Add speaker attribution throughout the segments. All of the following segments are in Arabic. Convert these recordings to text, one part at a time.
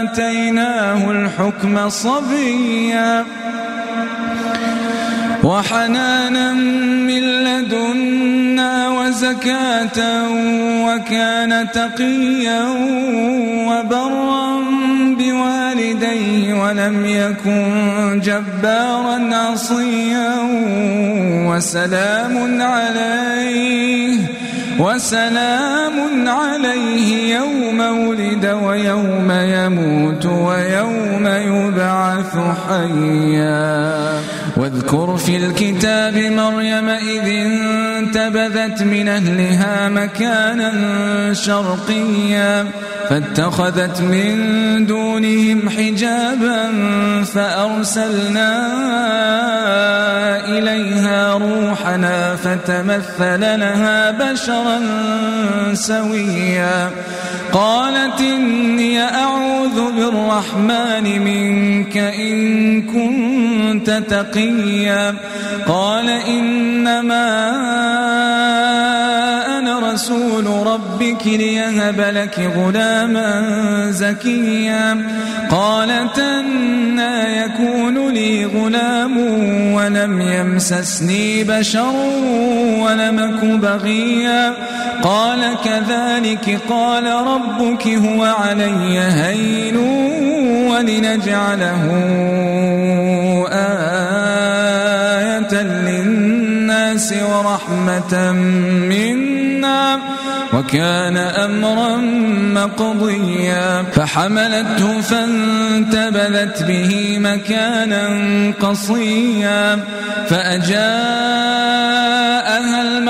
Speaker 1: وآتيناه الحكم صبيا وحنانا من لدنا وزكاة وكان تقيا وبرا بوالديه ولم يكن جبارا عصيا وسلام عليه وسلام عليه يوم ولد ويوم يموت ويوم يبعث حيا. واذكر في الكتاب مريم إذ انتبذت من أهلها مكانا شرقيا فاتخذت من دونهم حجابا فأرسلنا إليها روحنا فتمثل لها بشرا سويا. قالت إني أعوذ بالرحمن منك إن كنت تقيا. قال إنما أنا رسول ربك ليهب لك غلاما زكيا قالت أنا يكون لي غلام ولم يمسسني بشر ولمك بغيا قال كذلك قال ربك هو علي هين ولنجعله للناس ورحمة منا وكان أمرا مقضيا فحملته فانتبذت به مكانا قصيا فأجاءها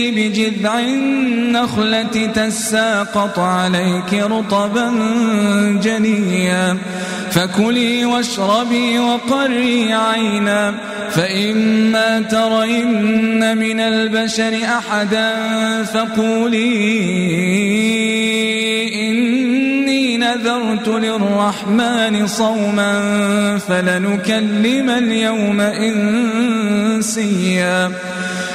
Speaker 1: بجذع النخلة تساقط عليك رطبا جنيا. فكلي واشربي وقري عينا. فإما ترين من البشر أحدا فقولي إني نذرت للرحمن صوما فلنكلم اليوم إنسيا.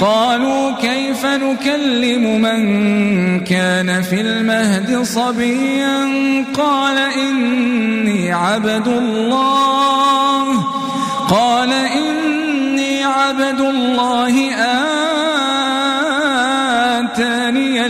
Speaker 1: قالوا كيف نكلم من كان في المهد صبيا قال إني عبد الله قال إني عبد الله آتاني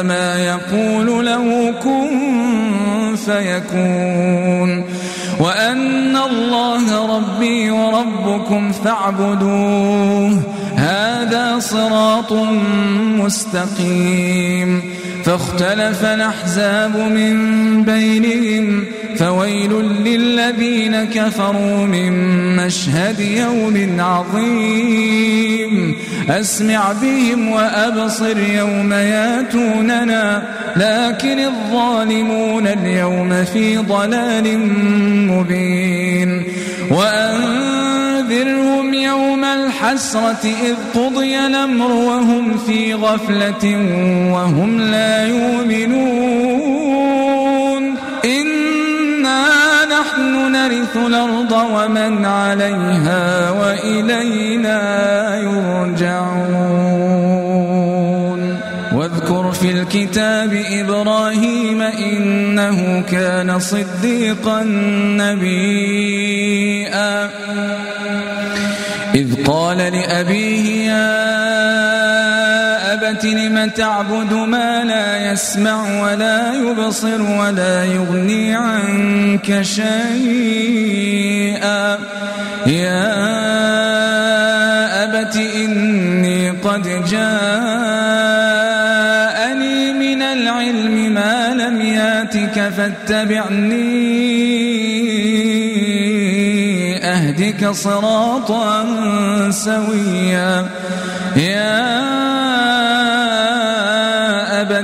Speaker 1: فإنما يقول له كن فيكون وأن الله ربي وربكم فاعبدوه هذا صراط مستقيم فاختلف الأحزاب من بينهم فويل للذين كفروا من مشهد يوم عظيم. أسمع بهم وأبصر يوم ياتوننا لكن الظالمون اليوم في ضلال مبين. وأنذرهم يوم الحسرة إذ قضي الأمر وهم في غفلة وهم لا يؤمنون. نحن نرث الأرض ومن عليها وإلينا يرجعون. واذكر في الكتاب إبراهيم إنه كان صديقا نبيا. إذ قال لأبيه يا أبت لم تعبد ما لا يسمع ولا يبصر ولا يغني عنك شيئا. يا أبت إني قد جاءني من العلم ما لم ياتك فاتبعني أهدك صراطا سويا. يا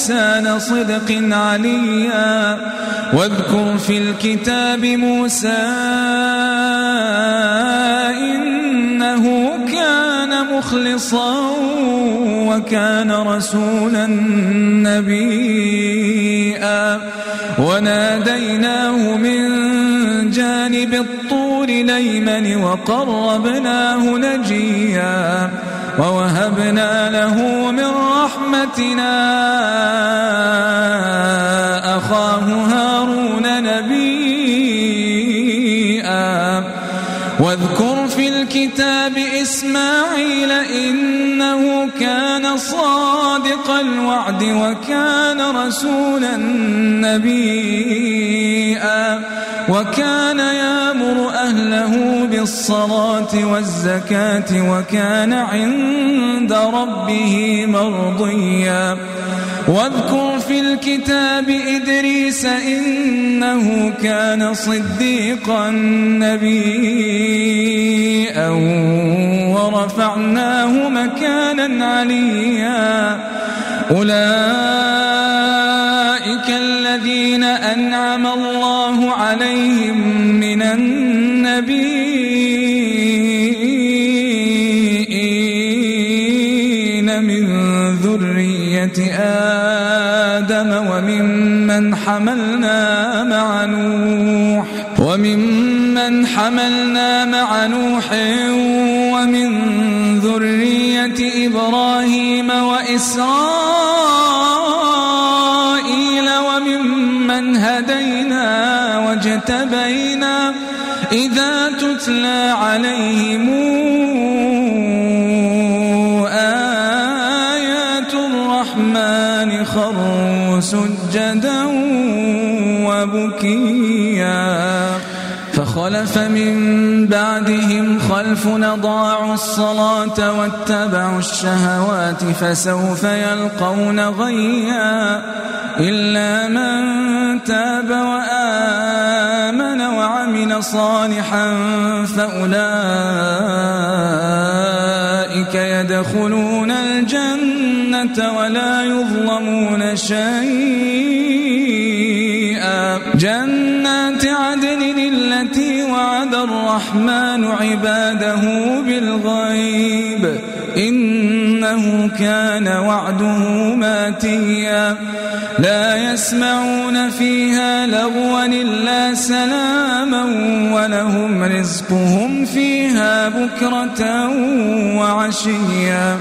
Speaker 1: لسان صدق عليا. واذكر في الكتاب موسى إنه كان مخلصا وكان رسولا نبيا. وناديناه من جانب الطور ليمن وقربناه نجيا. ووهبنا له من رحمتنا أخاه هارون نبيا. واذكر في الكتاب إسماعيل إنه كان صادق الوعد وكان رسولا نبيا. وكان يامر أهله بالصلاة والزكاة وكان عند ربه مرضيا. واذكر في الكتاب إدريس إنه كان صديقا نبيا. ورفعناه مكانا عليا. أولئك ذرية آدم وممن حملنا مع نوح وممن حملنا مع نوح ومن ذرية إبراهيم وإسرائيل وممن هدينا واجتبينا إذا تتلى عليهم خروا سجدا وبكيا. فخلف من بعدهم خلف ضاعوا الصلاة واتبعوا الشهوات فسوف يلقون غيا. إلا من تاب وآمن وعمل صالحا فأولئك يدخلون الجنة ولا يظلمون شيئا. جنات عدن التي وعد الرحمن عباده بالغيب. إنه كان وعده ماتيا. لا يسمعون فيها لغوا إلا سلاما ولهم رزقهم فيها بكرة وعشيا.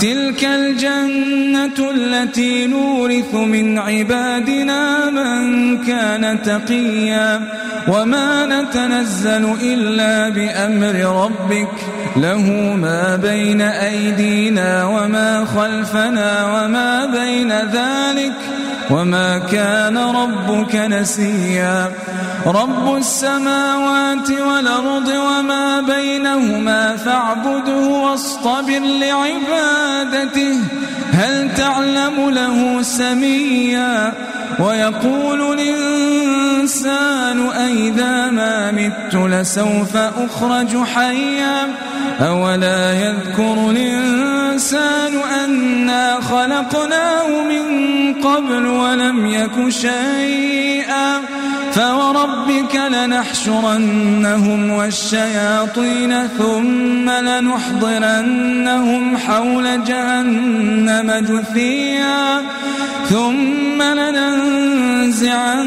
Speaker 1: تلك الجنة التي نورث من عبادنا من كان تقيا. وما نتنزل إلا بأمر ربك. له ما بين أيدينا وما خلفنا وما بين ذلك. وما كان ربك نسيا. رب السماوات والأرض وما بينهما فاعبده واصطبر لعبادته. هل تعلم له سميا؟ ويقول الإنسان أئذا ما مت لسوف أخرج حيا أولا يذكر الإنسان أنا خلقناه من قبل ولم يك شيئا فوربك لنحشرنهم والشياطين ثم لنحضرنهم حول جهنم جثيا ثم لننزعن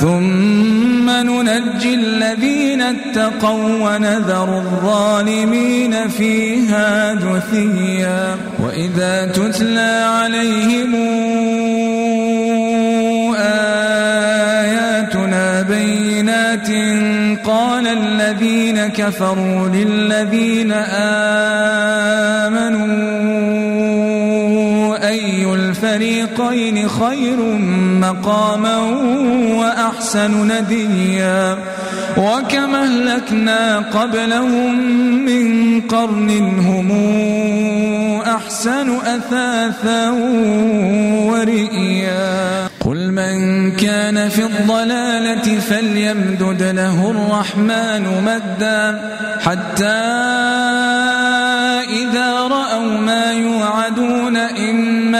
Speaker 1: ثم ننجي الذين اتقوا ونذر الظالمين فيها جثيا. وإذا تتلى عليهم آياتنا بينات قال الذين كفروا للذين آمنوا الفريقين خير مقاما وأحسن نديا. وكما أهلكنا قبلهم من قرن هم أحسن أثاثا ورئيا. قل من كان في الضلالة فليمدد له الرحمن مدا. حتى إذا رأوا ما يوعدون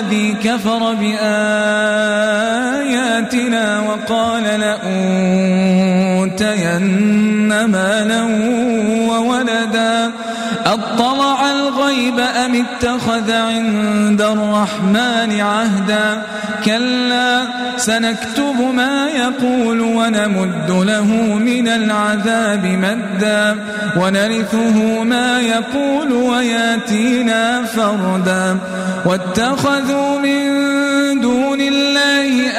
Speaker 1: الذي كفر بآياتنا وقال لأوتين مالا أطلع الغيب أم اتخذ عند الرحمن عهدا؟ كلا سنكتب ما يقول ونمد له من العذاب مدا. ونرثه ما يقول وياتينا فردا. واتخذوا من دون الله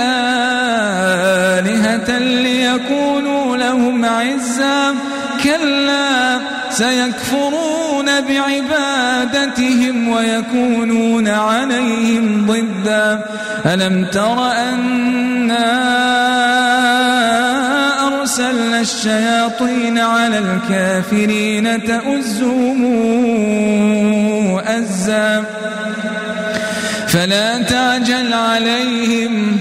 Speaker 1: آلهة ليكونوا لهم عزا. كلا سيكفرون بعبادتهم ويكونون عليهم ضدا. ألم تر أنا أرسلنا الشياطين على الكافرين تؤزهم أزا. فلا تعجل عليهم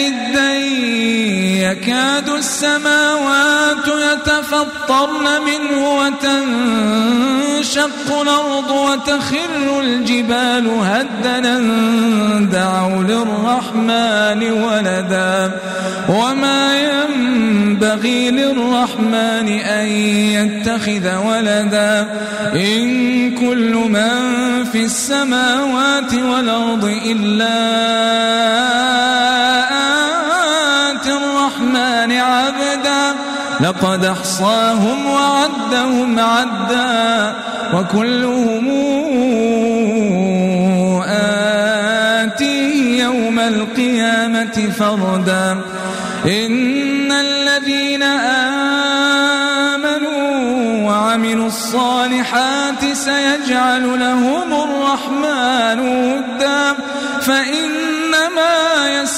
Speaker 1: الدين يكاد السماوات يتفطرن منه وتنشق الأرض وتخر الجبال هدنا دعوا للرحمن ولدا وما ينبغي للرحمن أن يتخذ ولدا إن كل من في السماوات والأرض إلا لقد أحصاهم وعدهم عدا وكلهم آتيه يوم القيامة فردا. إن الذين آمنوا وعملوا الصالحات سيجعل لهم الرحمن ودا. فإنما